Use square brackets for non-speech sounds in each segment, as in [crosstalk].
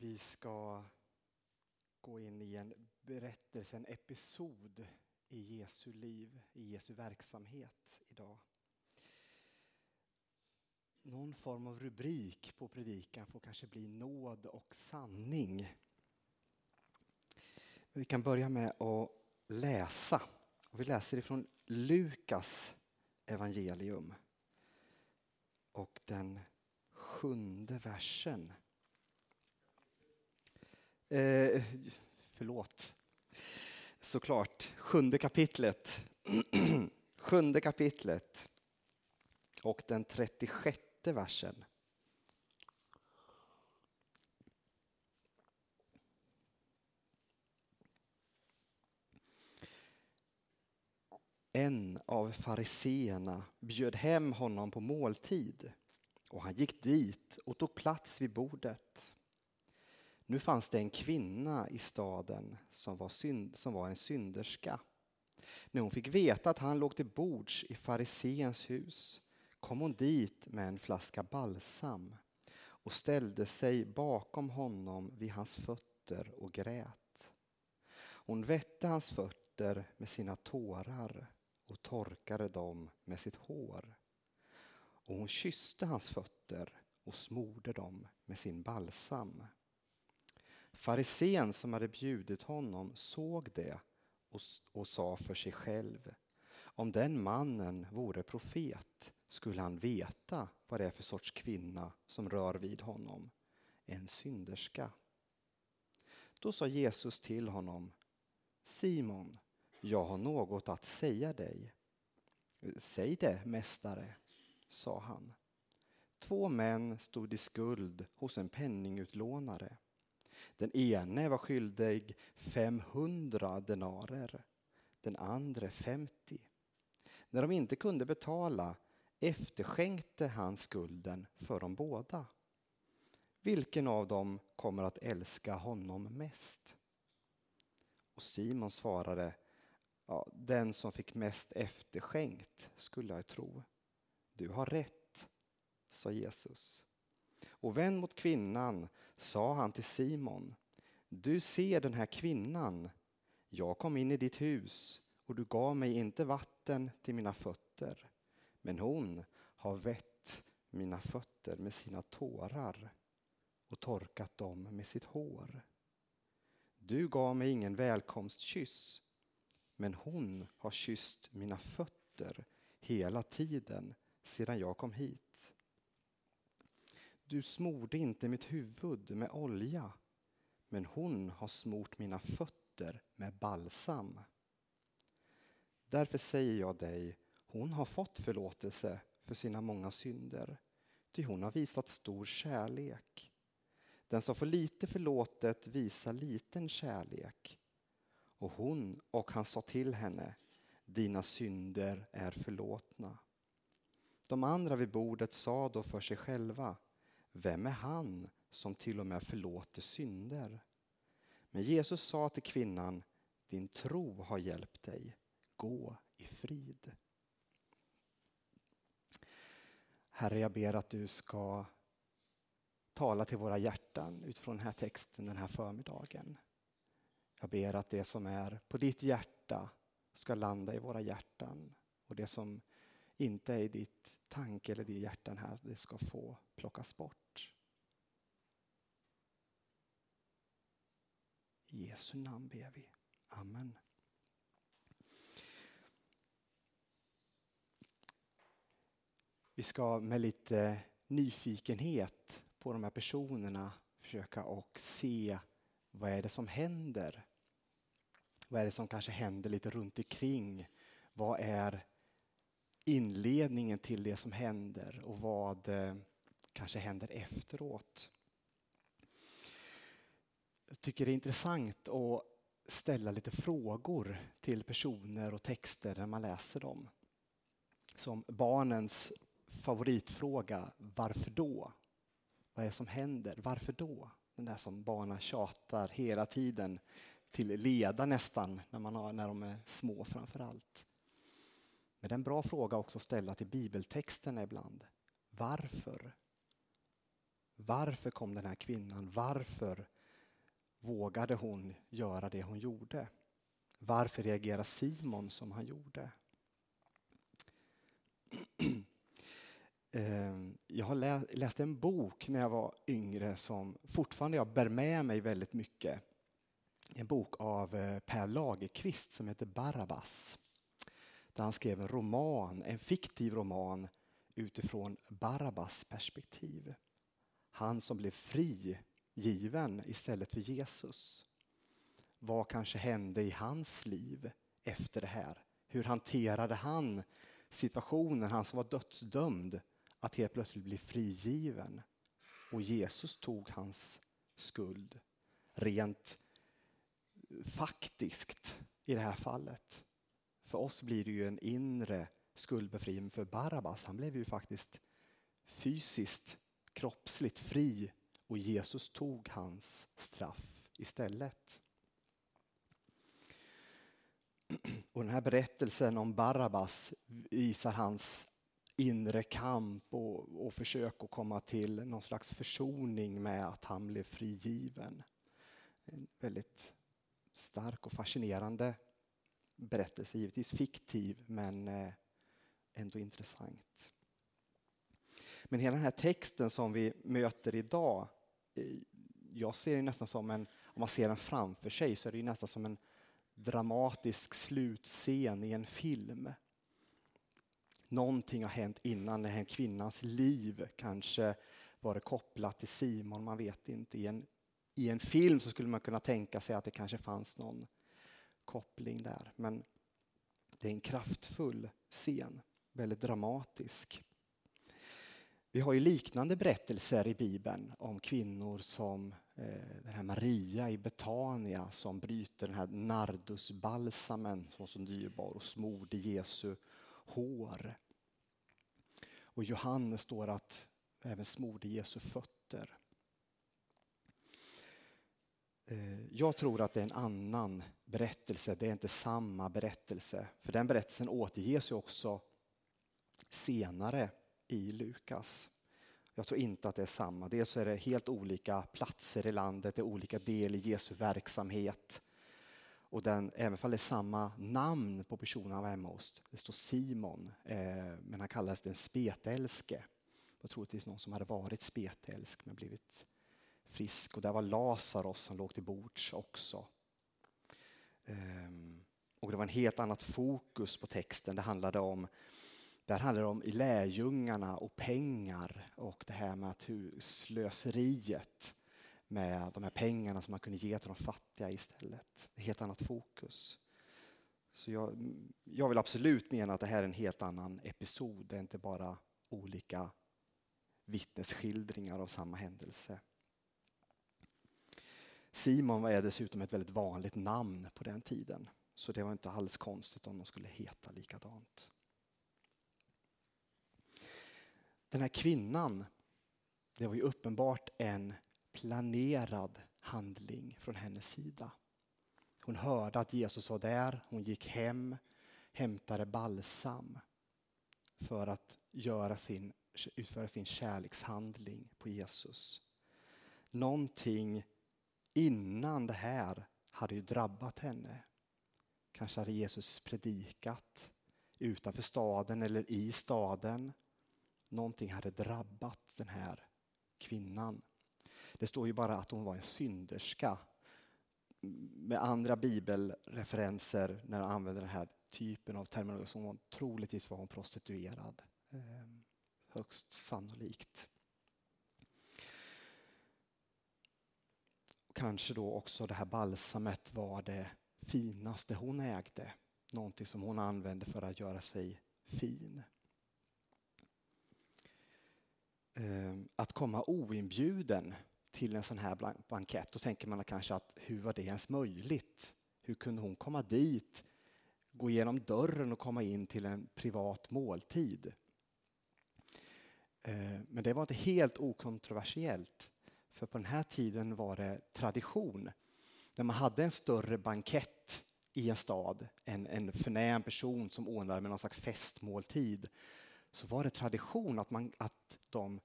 Vi ska gå in i en berättelse, en episod i Jesu liv, i Jesu verksamhet idag. Någon form av rubrik på predikan får kanske bli nåd och sanning. Vi kan börja med att läsa. Vi läser ifrån Lukas evangelium och den sjunde versen. Eh, förlåt. Såklart, sjunde kapitlet. [clears throat] sjunde kapitlet och den 36 versen. En av fariseerna bjöd hem honom på måltid och han gick dit och tog plats vid bordet. Nu fanns det en kvinna i staden som var, synd, som var en synderska. När hon fick veta att han låg till bords i fariseens hus kom hon dit med en flaska balsam och ställde sig bakom honom vid hans fötter och grät. Hon vette hans fötter med sina tårar och torkade dem med sitt hår. Och hon kysste hans fötter och smorde dem med sin balsam. Farisén som hade bjudit honom såg det och, och sa för sig själv om den mannen vore profet skulle han veta vad det är för sorts kvinna som rör vid honom, en synderska. Då sa Jesus till honom Simon, jag har något att säga dig. Säg det, mästare, sa han. Två män stod i skuld hos en penningutlånare. Den ene var skyldig 500 denarer, den andra 50. När de inte kunde betala efterskänkte han skulden för dem båda. Vilken av dem kommer att älska honom mest? Och Simon svarade, ja, den som fick mest efterskänkt skulle jag tro. Du har rätt, sa Jesus. Och vänd mot kvinnan sa han till Simon, du ser den här kvinnan. Jag kom in i ditt hus och du gav mig inte vatten till mina fötter, men hon har vett mina fötter med sina tårar och torkat dem med sitt hår. Du gav mig ingen välkomstkyss, men hon har kysst mina fötter hela tiden sedan jag kom hit. Du smorde inte mitt huvud med olja, men hon har smort mina fötter med balsam. Därför säger jag dig, hon har fått förlåtelse för sina många synder, ty hon har visat stor kärlek. Den som får lite förlåtet visar liten kärlek. Och hon och han sa till henne, dina synder är förlåtna. De andra vid bordet sa då för sig själva, vem är han som till och med förlåter synder? Men Jesus sa till kvinnan, din tro har hjälpt dig, gå i frid. Herre, jag ber att du ska tala till våra hjärtan utifrån den här texten den här förmiddagen. Jag ber att det som är på ditt hjärta ska landa i våra hjärtan och det som inte är i ditt tanke eller ditt hjärtan här, det ska få plockas bort. I Jesu namn ber vi. Amen. Vi ska med lite nyfikenhet på de här personerna försöka och se vad är det som händer? Vad är det som kanske händer lite runt omkring? Vad är inledningen till det som händer och vad eh, kanske händer efteråt? Jag tycker det är intressant att ställa lite frågor till personer och texter när man läser dem. Som barnens favoritfråga, varför då? Vad är det som händer? Varför då? Den där som barnen tjatar hela tiden till leda nästan när, man har, när de är små framför allt. Men det är en bra fråga också att ställa till bibeltexterna ibland. Varför? Varför kom den här kvinnan? Varför vågade hon göra det hon gjorde? Varför reagerade Simon som han gjorde? [clears throat] Ehm, jag har läst en bok när jag var yngre som fortfarande jag bär med mig väldigt mycket. En bok av eh, Per Lagerkvist som heter Barabbas. Där han skrev en roman, en fiktiv roman utifrån Barabbas perspektiv. Han som blev fri given istället för Jesus. Vad kanske hände i hans liv efter det här? Hur hanterade han situationen, han som var dödsdömd, att helt plötsligt bli frigiven? Och Jesus tog hans skuld rent faktiskt i det här fallet. För oss blir det ju en inre skuldbefrielse. För Barabbas, han blev ju faktiskt fysiskt, kroppsligt fri och Jesus tog hans straff istället. Och den här berättelsen om Barabbas visar hans inre kamp och, och försök att komma till någon slags försoning med att han blev frigiven. En väldigt stark och fascinerande berättelse, givetvis fiktiv men eh, ändå intressant. Men hela den här texten som vi möter idag, Eh, jag ser det nästan som en, om man ser den framför sig så är det nästan som en dramatisk slutscen i en film. Någonting har hänt innan den här kvinnans liv kanske var det kopplat till Simon, man vet inte. I en, I en film så skulle man kunna tänka sig att det kanske fanns någon koppling där. Men det är en kraftfull scen, väldigt dramatisk. Vi har ju liknande berättelser i Bibeln om kvinnor som eh, den här Maria i Betania som bryter den här nardusbalsamen som så dyrbar och smorde Jesu hår. Och Johannes står att även smorde Jesu fötter. Eh, jag tror att det är en annan berättelse, det är inte samma berättelse. För den berättelsen återges ju också senare i Lukas. Jag tror inte att det är samma. Dels är det helt olika platser i landet, det är olika del i Jesu verksamhet. Och den, även om det är samma namn på personen han var hemma hos, det står Simon, eh, men han kallades den spetälske. Jag tror att det är någon som hade varit spetälsk men blivit frisk. Och där var Lazarus som låg till bords också. Eh, och det var en helt annat fokus på texten. Det handlade om där handlar det om i lärjungarna och pengar och det här med att hur slöseriet med de här pengarna som man kunde ge till de fattiga istället. Ett helt annat fokus. Så jag, jag vill absolut mena att det här är en helt annan episod. Det är inte bara olika vittnesskildringar av samma händelse. Simon var dessutom ett väldigt vanligt namn på den tiden. Så det var inte alls konstigt om de skulle heta likadant. Den här kvinnan, det var ju uppenbart en planerad handling från hennes sida. Hon hörde att Jesus var där, hon gick hem, hämtade balsam för att göra sin, utföra sin kärlekshandling på Jesus. Någonting innan det här hade ju drabbat henne. Kanske hade Jesus predikat utanför staden eller i staden. Någonting hade drabbat den här kvinnan. Det står ju bara att hon var en synderska. Med andra bibelreferenser när han använder den här typen av terminologi så hon troligtvis var hon prostituerad. Ehm, högst sannolikt. Kanske då också det här balsamet var det finaste hon ägde. Någonting som hon använde för att göra sig fin. Eh, att komma oinbjuden till en sån här bankett, då tänker man kanske att hur var det ens möjligt? Hur kunde hon komma dit, gå igenom dörren och komma in till en privat måltid? Eh, men det var inte helt okontroversiellt, för på den här tiden var det tradition. När man hade en större bankett i en stad, en, en förnäm person som ordnade med någon slags festmåltid, så var det tradition att, man, att de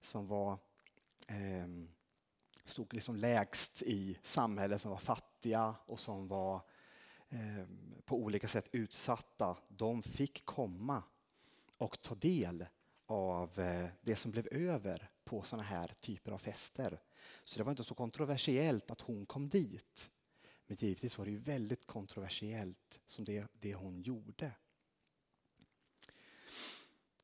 som var eh, stod liksom lägst i samhället, som var fattiga och som var eh, på olika sätt utsatta, de fick komma och ta del av eh, det som blev över på sådana här typer av fester. Så det var inte så kontroversiellt att hon kom dit. Men givetvis var det ju väldigt kontroversiellt som det, det hon gjorde.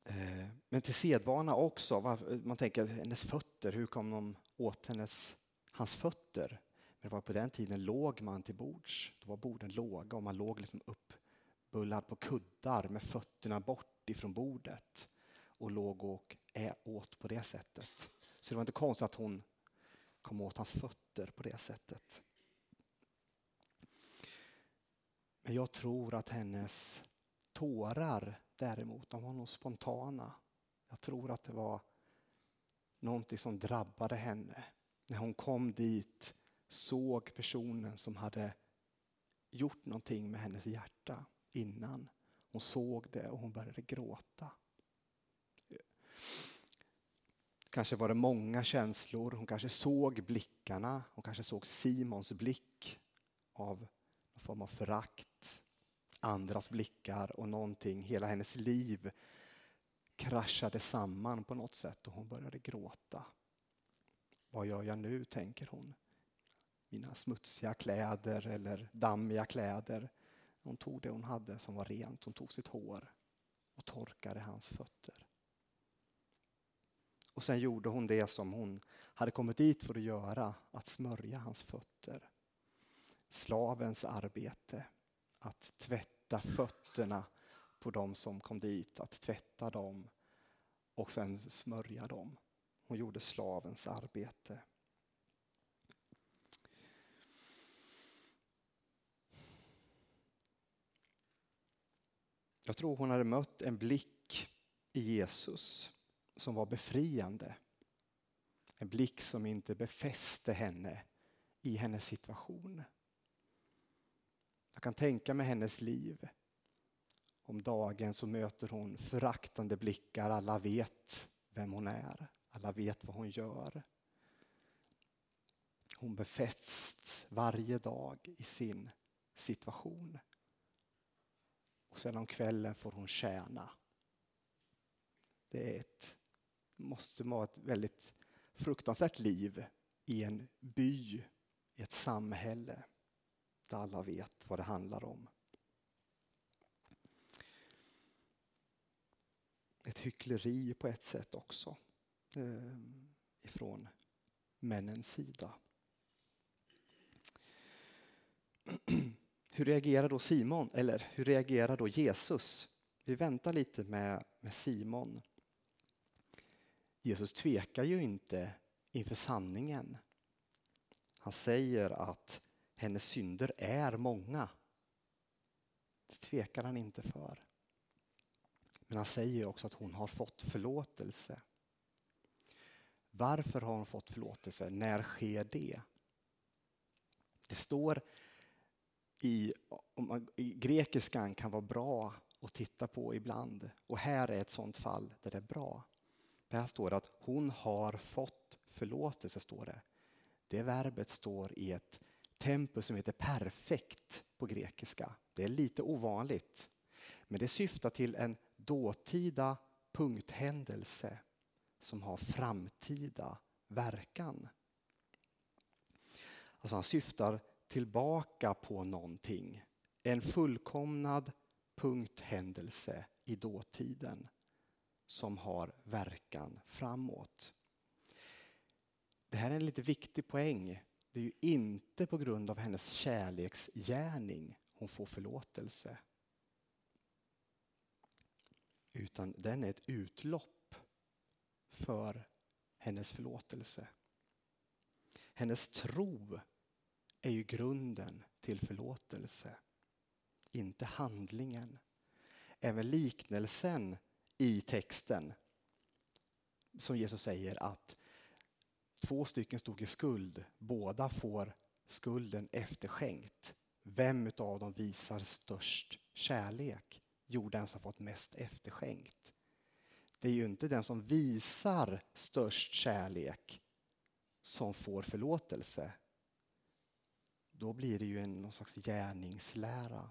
Eh, men till sedvana också, man tänker hennes fötter, hur kom de åt hennes, hans fötter? Men det var på den tiden låg man till bords, då var borden låga och man låg liksom uppbullad på kuddar med fötterna bort ifrån bordet och låg och åt på det sättet. Så det var inte konstigt att hon kom åt hans fötter på det sättet. Men jag tror att hennes tårar däremot, de var nog spontana. Jag tror att det var någonting som drabbade henne. När hon kom dit, såg personen som hade gjort någonting med hennes hjärta innan. Hon såg det och hon började gråta. Kanske var det många känslor. Hon kanske såg blickarna. Hon kanske såg Simons blick av någon form av förakt. Andras blickar och någonting. Hela hennes liv kraschade samman på något sätt och hon började gråta. Vad gör jag nu, tänker hon. Mina smutsiga kläder eller dammiga kläder. Hon tog det hon hade som var rent. Hon tog sitt hår och torkade hans fötter. Och sen gjorde hon det som hon hade kommit dit för att göra, att smörja hans fötter. Slavens arbete, att tvätta tvätta fötterna på dem som kom dit, att tvätta dem och sen smörja dem. Hon gjorde slavens arbete. Jag tror hon hade mött en blick i Jesus som var befriande. En blick som inte befäste henne i hennes situation. Jag kan tänka mig hennes liv. Om dagen så möter hon föraktande blickar. Alla vet vem hon är. Alla vet vad hon gör. Hon befästs varje dag i sin situation. Och sen om kvällen får hon tjäna. Det är ett måste vara ett väldigt fruktansvärt liv i en by, i ett samhälle där alla vet vad det handlar om. Ett hyckleri på ett sätt också eh, ifrån männens sida. Hur reagerar då Simon, eller hur reagerar då Jesus? Vi väntar lite med, med Simon. Jesus tvekar ju inte inför sanningen. Han säger att hennes synder är många. Det tvekar han inte för. Men han säger också att hon har fått förlåtelse. Varför har hon fått förlåtelse? När sker det? Det står i, i grekiskan kan vara bra att titta på ibland. Och här är ett sånt fall där det är bra. Här står det att hon har fått förlåtelse. står Det Det verbet står i ett tempo som heter perfekt på grekiska. Det är lite ovanligt. Men det syftar till en dåtida punkthändelse som har framtida verkan. Alltså han syftar tillbaka på någonting. En fullkomnad punkthändelse i dåtiden som har verkan framåt. Det här är en lite viktig poäng. Det är ju inte på grund av hennes kärleksgärning hon får förlåtelse. Utan den är ett utlopp för hennes förlåtelse. Hennes tro är ju grunden till förlåtelse, inte handlingen. Även liknelsen i texten som Jesus säger att två stycken stod i skuld. Båda får skulden efterskänkt. Vem av dem visar störst kärlek? Jo, den som fått mest efterskänkt. Det är ju inte den som visar störst kärlek som får förlåtelse, då blir det ju en någon slags gärningslära.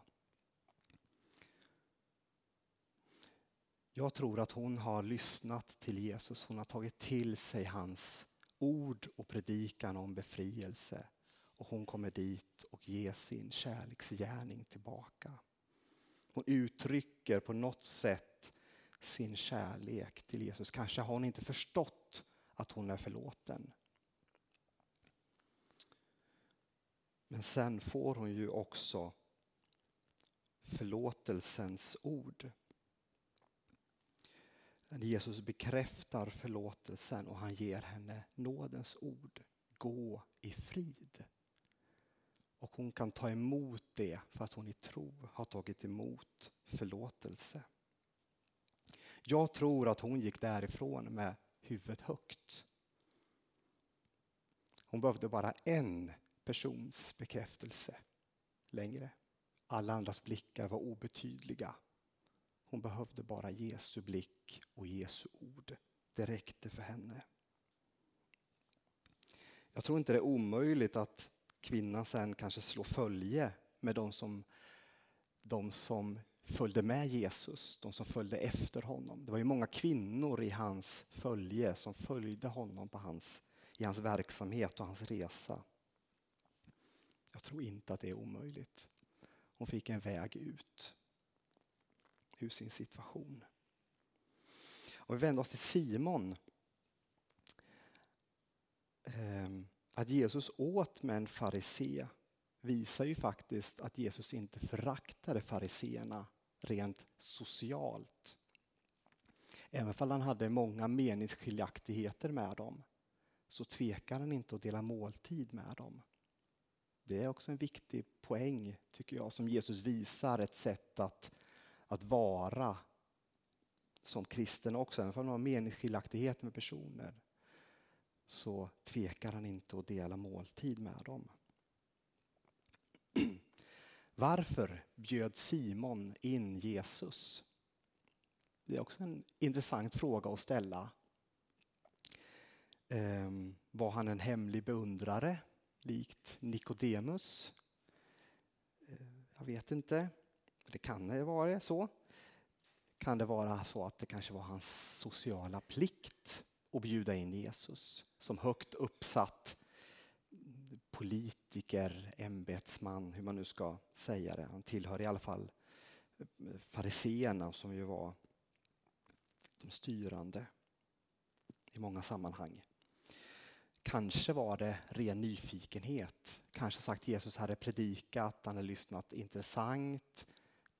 Jag tror att hon har lyssnat till Jesus, hon har tagit till sig hans ord och predikan om befrielse. Och hon kommer dit och ger sin kärleksgärning tillbaka. Hon uttrycker på något sätt sin kärlek till Jesus. Kanske har hon inte förstått att hon är förlåten. Men sen får hon ju också förlåtelsens ord. Jesus bekräftar förlåtelsen och han ger henne nådens ord. Gå i frid. Och hon kan ta emot det för att hon i tro har tagit emot förlåtelse. Jag tror att hon gick därifrån med huvudet högt. Hon behövde bara en persons bekräftelse längre. Alla andras blickar var obetydliga. Hon behövde bara Jesu blick och Jesu ord. Det räckte för henne. Jag tror inte det är omöjligt att kvinnan sen kanske slår följe med de som, de som följde med Jesus, de som följde efter honom. Det var ju många kvinnor i hans följe som följde honom på hans, i hans verksamhet och hans resa. Jag tror inte att det är omöjligt. Hon fick en väg ut ur sin situation. Och vi vänder oss till Simon. Ehm, att Jesus åt med en farisé visar ju faktiskt att Jesus inte föraktade fariseerna rent socialt. Även om han hade många meningsskiljaktigheter med dem så tvekar han inte att dela måltid med dem. Det är också en viktig poäng, tycker jag, som Jesus visar ett sätt att, att vara som kristen också. Även om man har meningsskiljaktigheter med personer så tvekar han inte att dela måltid med dem. [clears throat] Varför bjöd Simon in Jesus? Det är också en intressant fråga att ställa. Ehm, var han en hemlig beundrare likt Nikodemus? Eh, jag vet inte. Det kan det vara så. Kan det vara så att det kanske var hans sociala plikt att bjuda in Jesus som högt uppsatt politiker, ämbetsman, hur man nu ska säga det. Han tillhör i alla fall fariseerna som ju var de styrande i många sammanhang. Kanske var det ren nyfikenhet. Kanske sagt Jesus hade predikat, han hade lyssnat intressant.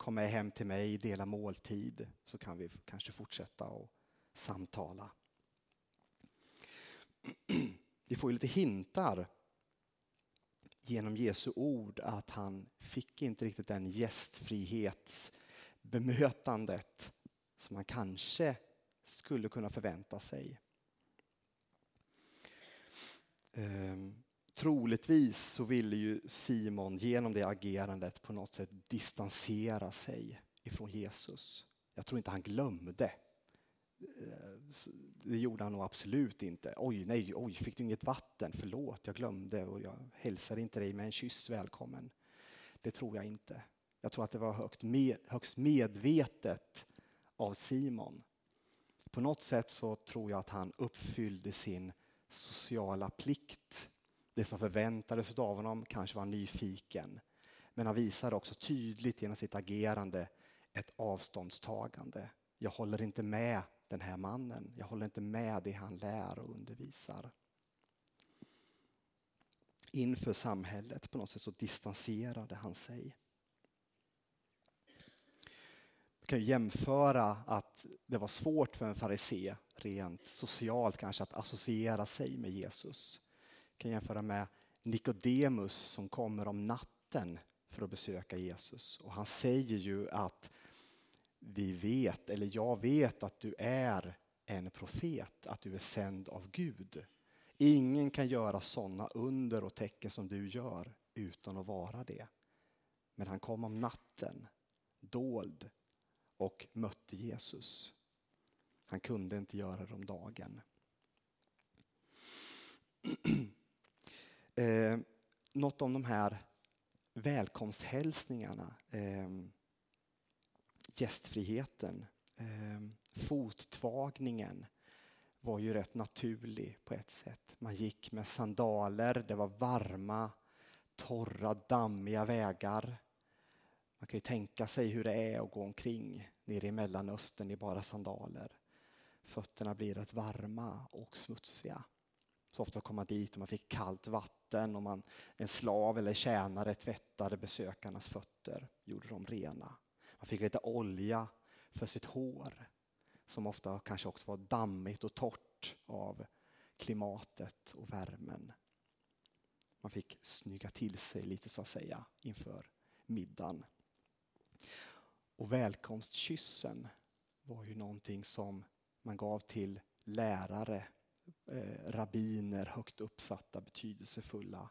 Kom med hem till mig, dela måltid så kan vi kanske fortsätta och samtala. [clears throat] Vi får ju lite hintar genom Jesu ord att han fick inte riktigt den gästfrihetsbemötandet som man kanske skulle kunna förvänta sig. Ehm, troligtvis så ville ju Simon genom det agerandet på något sätt distansera sig ifrån Jesus. Jag tror inte han glömde eh, det gjorde han nog absolut inte. Oj, nej, oj, fick du inget vatten? Förlåt, jag glömde och jag hälsade inte dig med en kyss välkommen. Det tror jag inte. Jag tror att det var högt, med, högst medvetet av Simon. På något sätt så tror jag att han uppfyllde sin sociala plikt. Det som förväntades av honom kanske var nyfiken. Men han visar också tydligt genom sitt agerande ett avståndstagande. Jag håller inte med den här mannen. Jag håller inte med det han lär och undervisar. Inför samhället på något sätt så distanserade han sig. Vi kan jämföra att det var svårt för en farisé rent socialt kanske att associera sig med Jesus. Kan jämföra med Nikodemus som kommer om natten för att besöka Jesus. Och han säger ju att vi vet, eller jag vet att du är en profet, att du är sänd av Gud. Ingen kan göra sådana under och tecken som du gör utan att vara det. Men han kom om natten, dold, och mötte Jesus. Han kunde inte göra det om dagen. [clears throat] eh, något om de här välkomsthälsningarna. Eh, gästfriheten, eh, fottvagningen var ju rätt naturlig på ett sätt. Man gick med sandaler, det var varma, torra, dammiga vägar. Man kan ju tänka sig hur det är att gå omkring nere i Mellanöstern i bara sandaler. Fötterna blir rätt varma och smutsiga. Så ofta kom man dit och man fick kallt vatten och man, en slav eller tjänare tvättade besökarnas fötter, gjorde dem rena. Man fick lite olja för sitt hår som ofta kanske också var dammigt och torrt av klimatet och värmen. Man fick snygga till sig lite så att säga inför middagen. Och välkomstkyssen var ju någonting som man gav till lärare, eh, rabbiner, högt uppsatta, betydelsefulla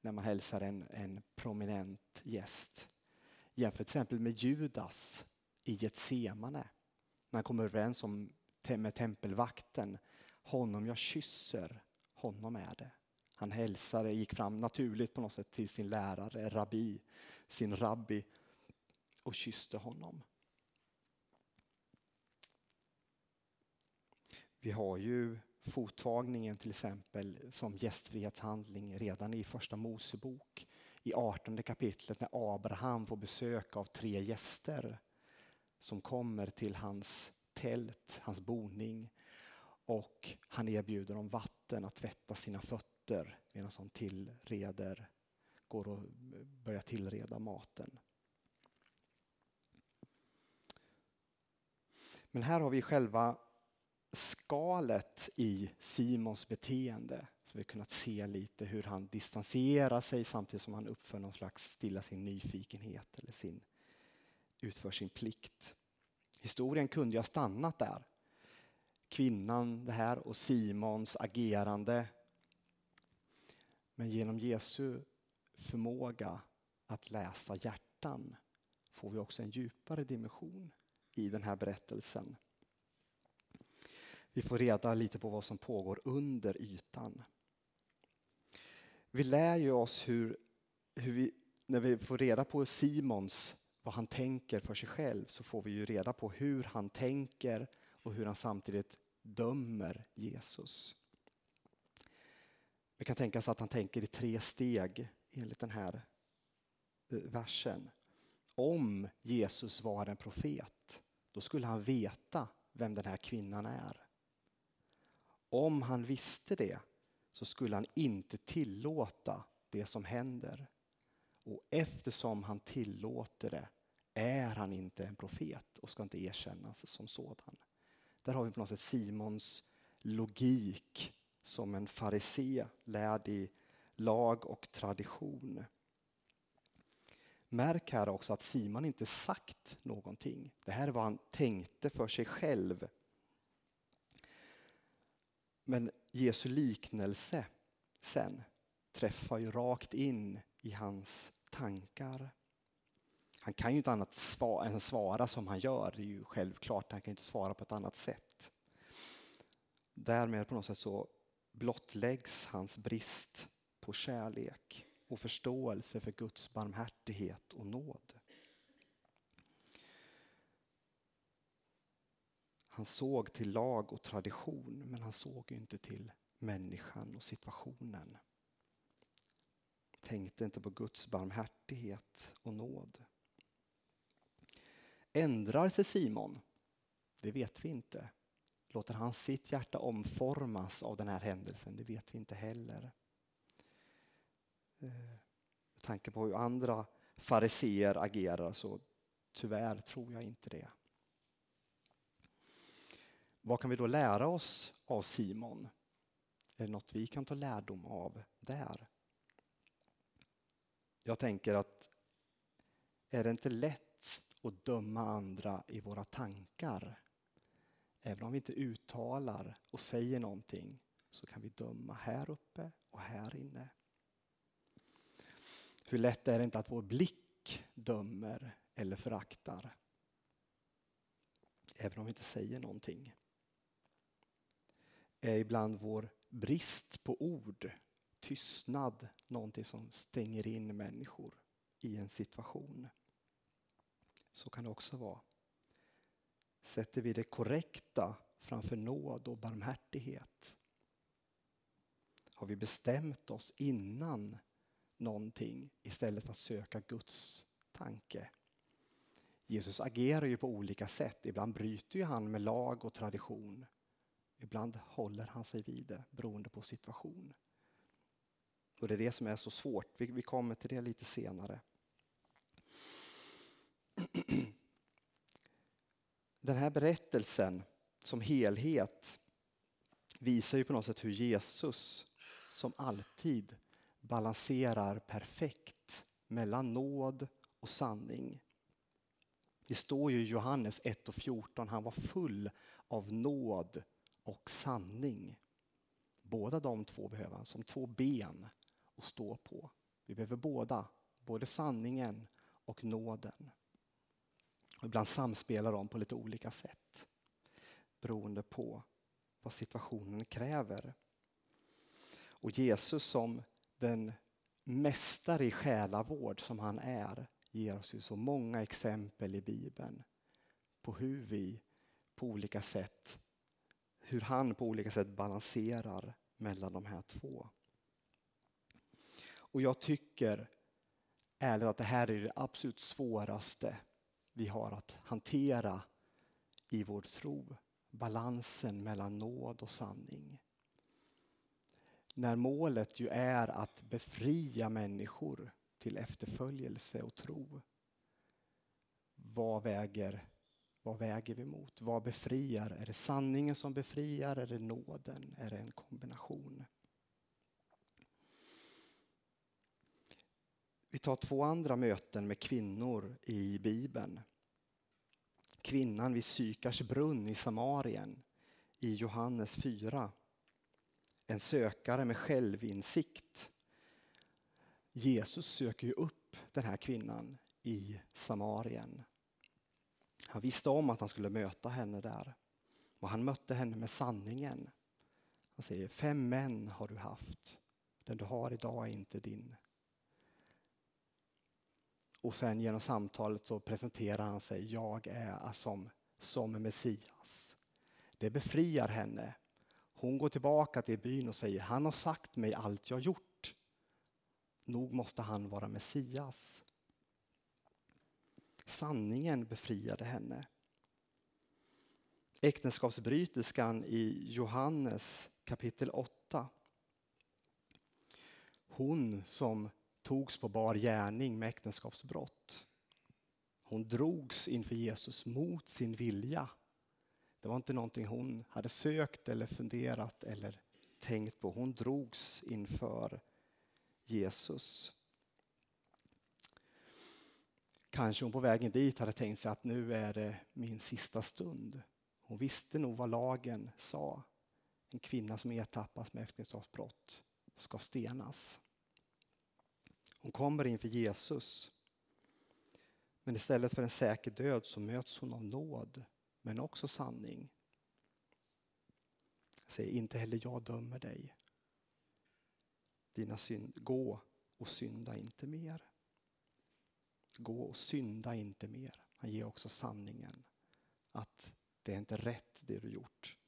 när man hälsar en, en prominent gäst. Jämför till exempel med Judas i Getsemane när han kommer överens om, med tempelvakten. Honom jag kysser, honom är det. Han hälsade, gick fram naturligt på något sätt till sin lärare, rabbi, sin rabbi och kysste honom. Vi har ju fottagningen till exempel som gästfrihetshandling redan i första Mosebok i 18 kapitlet när Abraham får besök av tre gäster som kommer till hans tält, hans boning och han erbjuder dem vatten att tvätta sina fötter medan han tillreder, går och börjar tillreda maten. Men här har vi själva skalet i Simons beteende. Så vi har kunnat se lite hur han distanserar sig samtidigt som han uppför någon slags stilla sin nyfikenhet eller sin, utför sin plikt. Historien kunde ju ha stannat där. Kvinnan det här och Simons agerande. Men genom Jesu förmåga att läsa hjärtan får vi också en djupare dimension i den här berättelsen. Vi får reda lite på vad som pågår under ytan. Vi lär ju oss hur, hur vi, när vi får reda på Simons, vad han tänker för sig själv, så får vi ju reda på hur han tänker och hur han samtidigt dömer Jesus. Vi kan tänka oss att han tänker i tre steg enligt den här eh, versen. Om Jesus var en profet, då skulle han veta vem den här kvinnan är. Om han visste det så skulle han inte tillåta det som händer. Och eftersom han tillåter det är han inte en profet och ska inte erkännas som sådan. Där har vi på något sätt Simons logik som en farisé lärd i lag och tradition. Märk här också att Simon inte sagt någonting. Det här är vad han tänkte för sig själv. Men Jesu liknelse sen träffar ju rakt in i hans tankar. Han kan ju inte annat svara, än svara som han gör, det är ju självklart. Han kan inte svara på ett annat sätt. Därmed på något sätt så blottläggs hans brist på kärlek och förståelse för Guds barmhärtighet och nåd. Han såg till lag och tradition, men han såg inte till människan och situationen. Tänkte inte på Guds barmhärtighet och nåd. Ändrar sig Simon? Det vet vi inte. Låter han sitt hjärta omformas av den här händelsen? Det vet vi inte heller. Eh, med tanke på hur andra fariseer agerar så tyvärr tror jag inte det. Vad kan vi då lära oss av Simon? Är det något vi kan ta lärdom av där? Jag tänker att är det inte lätt att döma andra i våra tankar? Även om vi inte uttalar och säger någonting så kan vi döma här uppe och här inne. Hur lätt är det inte att vår blick dömer eller föraktar? Även om vi inte säger någonting. Är ibland vår brist på ord, tystnad, någonting som stänger in människor i en situation. Så kan det också vara. Sätter vi det korrekta framför nåd och barmhärtighet? Har vi bestämt oss innan någonting istället för att söka Guds tanke? Jesus agerar ju på olika sätt. Ibland bryter ju han med lag och tradition. Ibland håller han sig vid det beroende på situation. Och Det är det som är så svårt. Vi, vi kommer till det lite senare. [clears throat] Den här berättelsen som helhet visar ju på något sätt hur Jesus som alltid balanserar perfekt mellan nåd och sanning. Det står ju i Johannes 1 och 14, han var full av nåd och sanning. Båda de två behöver han som två ben att stå på. Vi behöver båda, både sanningen och nåden. Och ibland samspelar de på lite olika sätt beroende på vad situationen kräver. Och Jesus som den mästare i själavård som han är ger oss ju så många exempel i Bibeln på hur vi på olika sätt, hur han på olika sätt balanserar mellan de här två. Och jag tycker ärligt att det här är det absolut svåraste vi har att hantera i vår tro. Balansen mellan nåd och sanning. När målet ju är att befria människor till efterföljelse och tro. Vad väger, vad väger vi mot? Vad befriar? Är det sanningen som befriar? Är det nåden? Är det en kombination? Vi tar två andra möten med kvinnor i Bibeln. Kvinnan vid Sykars brunn i Samarien i Johannes 4. En sökare med självinsikt. Jesus söker ju upp den här kvinnan i Samarien. Han visste om att han skulle möta henne där. Och han mötte henne med sanningen. Han säger, fem män har du haft. Den du har idag är inte din. Och sen genom samtalet så presenterar han sig, jag är som, som Messias. Det befriar henne. Hon går tillbaka till byn och säger, han har sagt mig allt jag gjort. Nog måste han vara Messias. Sanningen befriade henne. Äktenskapsbryterskan i Johannes kapitel 8. Hon som togs på bar gärning med äktenskapsbrott. Hon drogs inför Jesus mot sin vilja. Det var inte någonting hon hade sökt eller funderat eller tänkt på. Hon drogs inför Jesus. Kanske hon på vägen dit hade tänkt sig att nu är det min sista stund. Hon visste nog vad lagen sa. En kvinna som ertappas med äktenskapsbrott ska stenas. Hon kommer inför Jesus. Men istället för en säker död så möts hon av nåd, men också sanning. Säger inte heller jag dömer dig. Dina synd, gå och synda inte mer. Gå och synda inte mer. Han ger också sanningen. Att det är inte rätt det du gjort.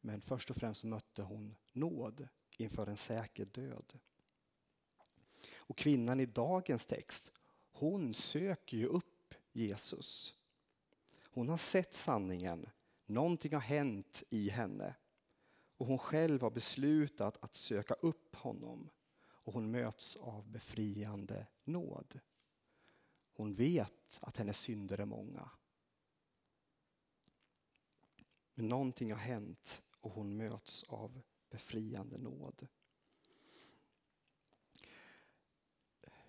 Men först och främst mötte hon nåd inför en säker död. Och kvinnan i dagens text, hon söker ju upp Jesus. Hon har sett sanningen, någonting har hänt i henne och hon själv har beslutat att söka upp honom och hon möts av befriande nåd. Hon vet att hennes synder är många. Men någonting har hänt och hon möts av befriande nåd.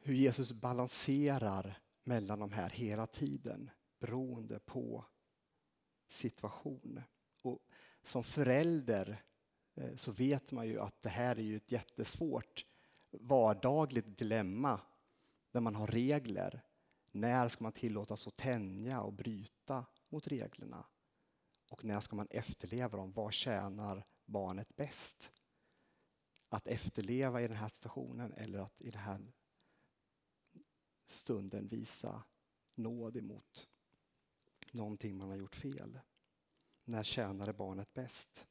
hur Jesus balanserar mellan de här hela tiden beroende på situation. Och som förälder eh, så vet man ju att det här är ju ett jättesvårt vardagligt dilemma där man har regler. När ska man tillåtas att tänja och bryta mot reglerna? Och när ska man efterleva dem? Vad tjänar barnet bäst? att efterleva i den här situationen eller att i den här stunden visa nåd emot någonting man har gjort fel. När tjänade barnet bäst?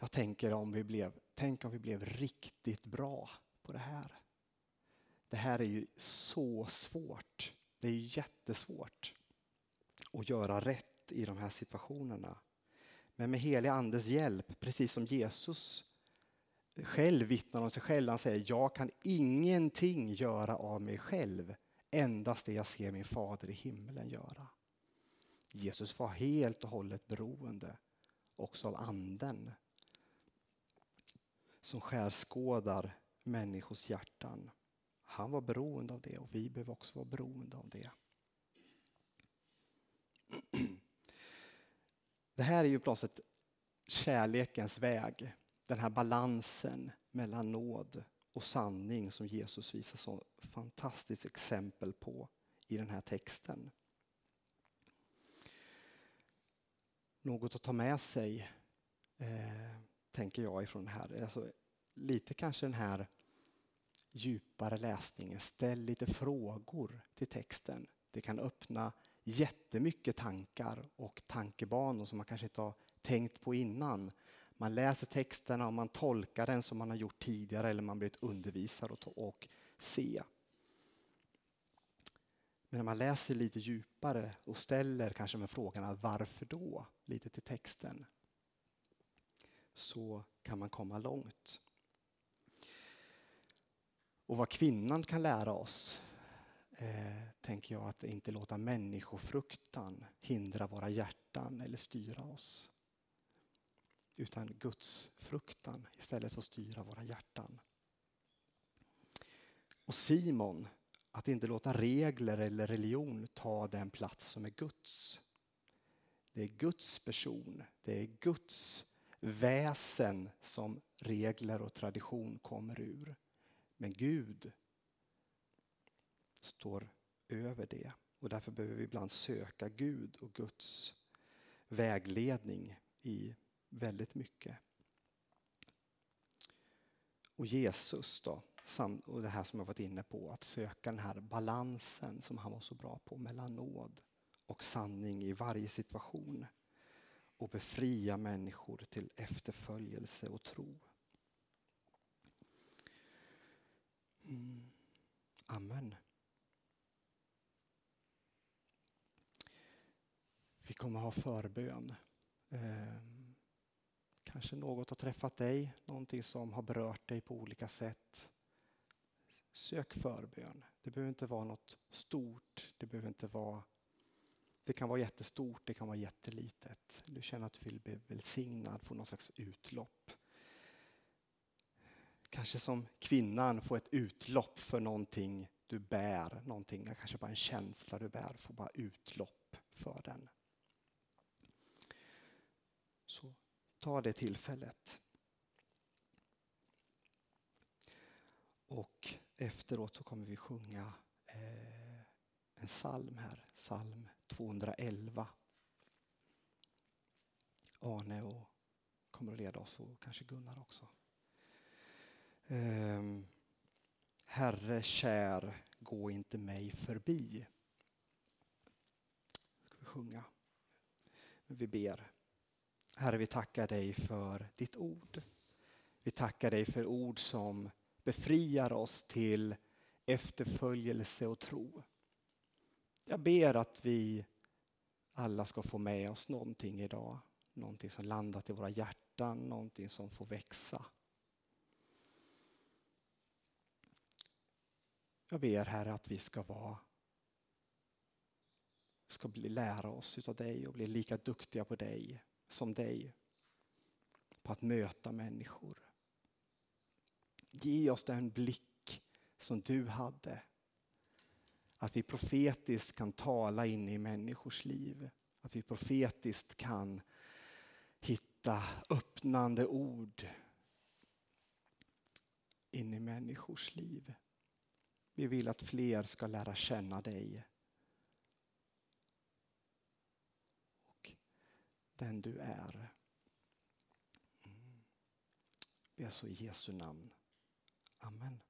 Jag tänker om vi blev, tänk om vi blev riktigt bra på det här. Det här är ju så svårt. Det är jättesvårt att göra rätt i de här situationerna. Men med helig andes hjälp, precis som Jesus själv vittnar om sig själv. Han säger, jag kan ingenting göra av mig själv, endast det jag ser min fader i himlen göra. Jesus var helt och hållet beroende också av anden som skärskådar människors hjärtan. Han var beroende av det och vi behöver också vara beroende av det. [clears throat] Det här är ju på något sätt kärlekens väg. Den här balansen mellan nåd och sanning som Jesus visar så fantastiskt exempel på i den här texten. Något att ta med sig, eh, tänker jag, ifrån det här. Alltså, lite kanske den här djupare läsningen. Ställ lite frågor till texten. Det kan öppna jättemycket tankar och tankebanor som man kanske inte har tänkt på innan. Man läser texterna och man tolkar den som man har gjort tidigare eller man blivit undervisad och, och se. Men när man läser lite djupare och ställer kanske med frågorna varför då, lite till texten, så kan man komma långt. Och vad kvinnan kan lära oss eh, tänker jag att inte låta människofruktan hindra våra hjärtan eller styra oss. Utan Guds fruktan istället får styra våra hjärtan. Och Simon, att inte låta regler eller religion ta den plats som är Guds. Det är Guds person, det är Guds väsen som regler och tradition kommer ur. Men Gud står över det. Och därför behöver vi ibland söka Gud och Guds vägledning i väldigt mycket. Och Jesus då, och det här som jag varit inne på, att söka den här balansen som han var så bra på mellan nåd och sanning i varje situation och befria människor till efterföljelse och tro. Mm. Amen. Vi kommer ha förbön. Eh, kanske något har träffat dig, någonting som har berört dig på olika sätt. Sök förbön. Det behöver inte vara något stort. Det behöver inte vara det kan vara jättestort, det kan vara jättelitet. Du känner att du vill bli välsignad, få någon slags utlopp. Kanske som kvinnan få ett utlopp för någonting du bär, någonting, kanske bara en känsla du bär, få bara utlopp för den. Så ta det tillfället. Och efteråt så kommer vi sjunga eh, en psalm här, psalm 211. Arne och kommer att leda oss och kanske Gunnar också. Um, Herre kär, gå inte mig förbi. Ska vi sjunga. Vi ber. Herre, vi tackar dig för ditt ord. Vi tackar dig för ord som befriar oss till efterföljelse och tro. Jag ber att vi alla ska få med oss någonting idag. Någonting som landat i våra hjärtan, någonting som får växa. Jag ber Herre att vi ska vara ska bli, lära oss utav dig och bli lika duktiga på dig som dig. På att möta människor. Ge oss den blick som du hade. Att vi profetiskt kan tala in i människors liv. Att vi profetiskt kan hitta öppnande ord in i människors liv. Vi vill att fler ska lära känna dig. Och den du är. Mm. Vi ber så i Jesu namn. Amen.